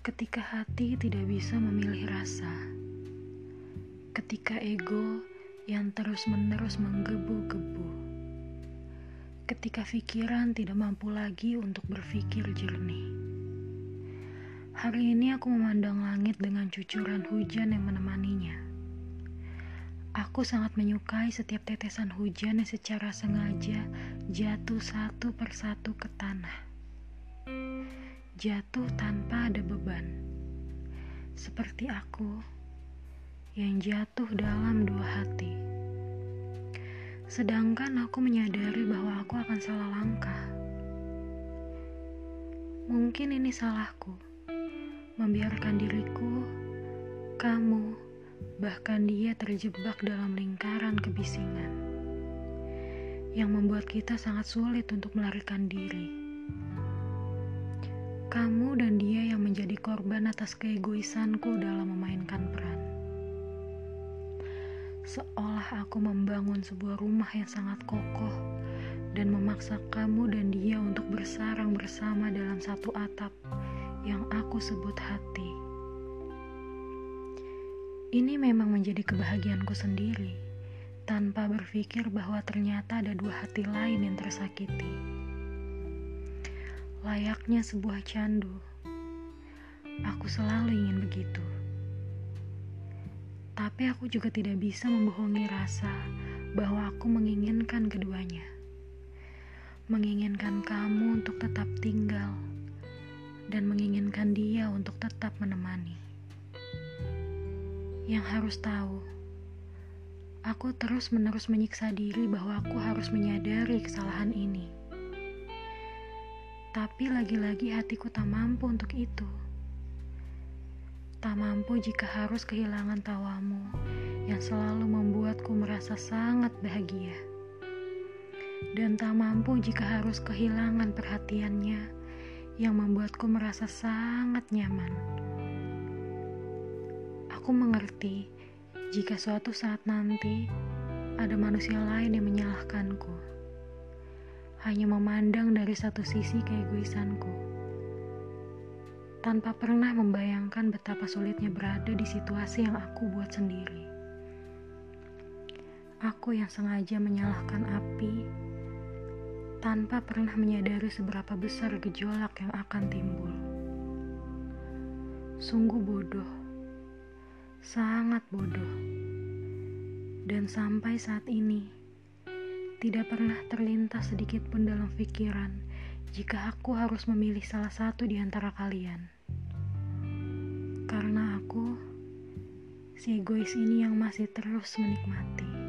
Ketika hati tidak bisa memilih rasa, ketika ego yang terus-menerus menggebu-gebu, ketika pikiran tidak mampu lagi untuk berpikir jernih. Hari ini aku memandang langit dengan cucuran hujan yang menemaninya. Aku sangat menyukai setiap tetesan hujan yang secara sengaja jatuh satu persatu ke tanah jatuh tanpa ada beban, seperti aku yang jatuh dalam dua hati. Sedangkan aku menyadari bahwa aku akan salah langkah. Mungkin ini salahku, membiarkan diriku, kamu, bahkan dia terjebak dalam lingkaran kebisingan yang membuat kita sangat sulit untuk melarikan diri. Kamu dan dia yang menjadi korban atas keegoisanku dalam memainkan peran. Seolah aku membangun sebuah rumah yang sangat kokoh dan memaksa kamu dan dia untuk bersarang bersama dalam satu atap yang aku sebut hati. Ini memang menjadi kebahagiaanku sendiri, tanpa berpikir bahwa ternyata ada dua hati lain yang tersakiti layaknya sebuah candu. Aku selalu ingin begitu. Tapi aku juga tidak bisa membohongi rasa bahwa aku menginginkan keduanya. Menginginkan kamu untuk tetap tinggal dan menginginkan dia untuk tetap menemani. Yang harus tahu, aku terus-menerus menyiksa diri bahwa aku harus menyadari kesalahan ini tapi lagi-lagi hatiku tak mampu untuk itu. Tak mampu jika harus kehilangan tawamu yang selalu membuatku merasa sangat bahagia. Dan tak mampu jika harus kehilangan perhatiannya yang membuatku merasa sangat nyaman. Aku mengerti jika suatu saat nanti ada manusia lain yang menyalahkanku hanya memandang dari satu sisi keegoisanku, tanpa pernah membayangkan betapa sulitnya berada di situasi yang aku buat sendiri. Aku yang sengaja menyalahkan api tanpa pernah menyadari seberapa besar gejolak yang akan timbul. Sungguh bodoh, sangat bodoh, dan sampai saat ini tidak pernah terlintas sedikit pun dalam pikiran jika aku harus memilih salah satu di antara kalian. Karena aku, si egois ini yang masih terus menikmati.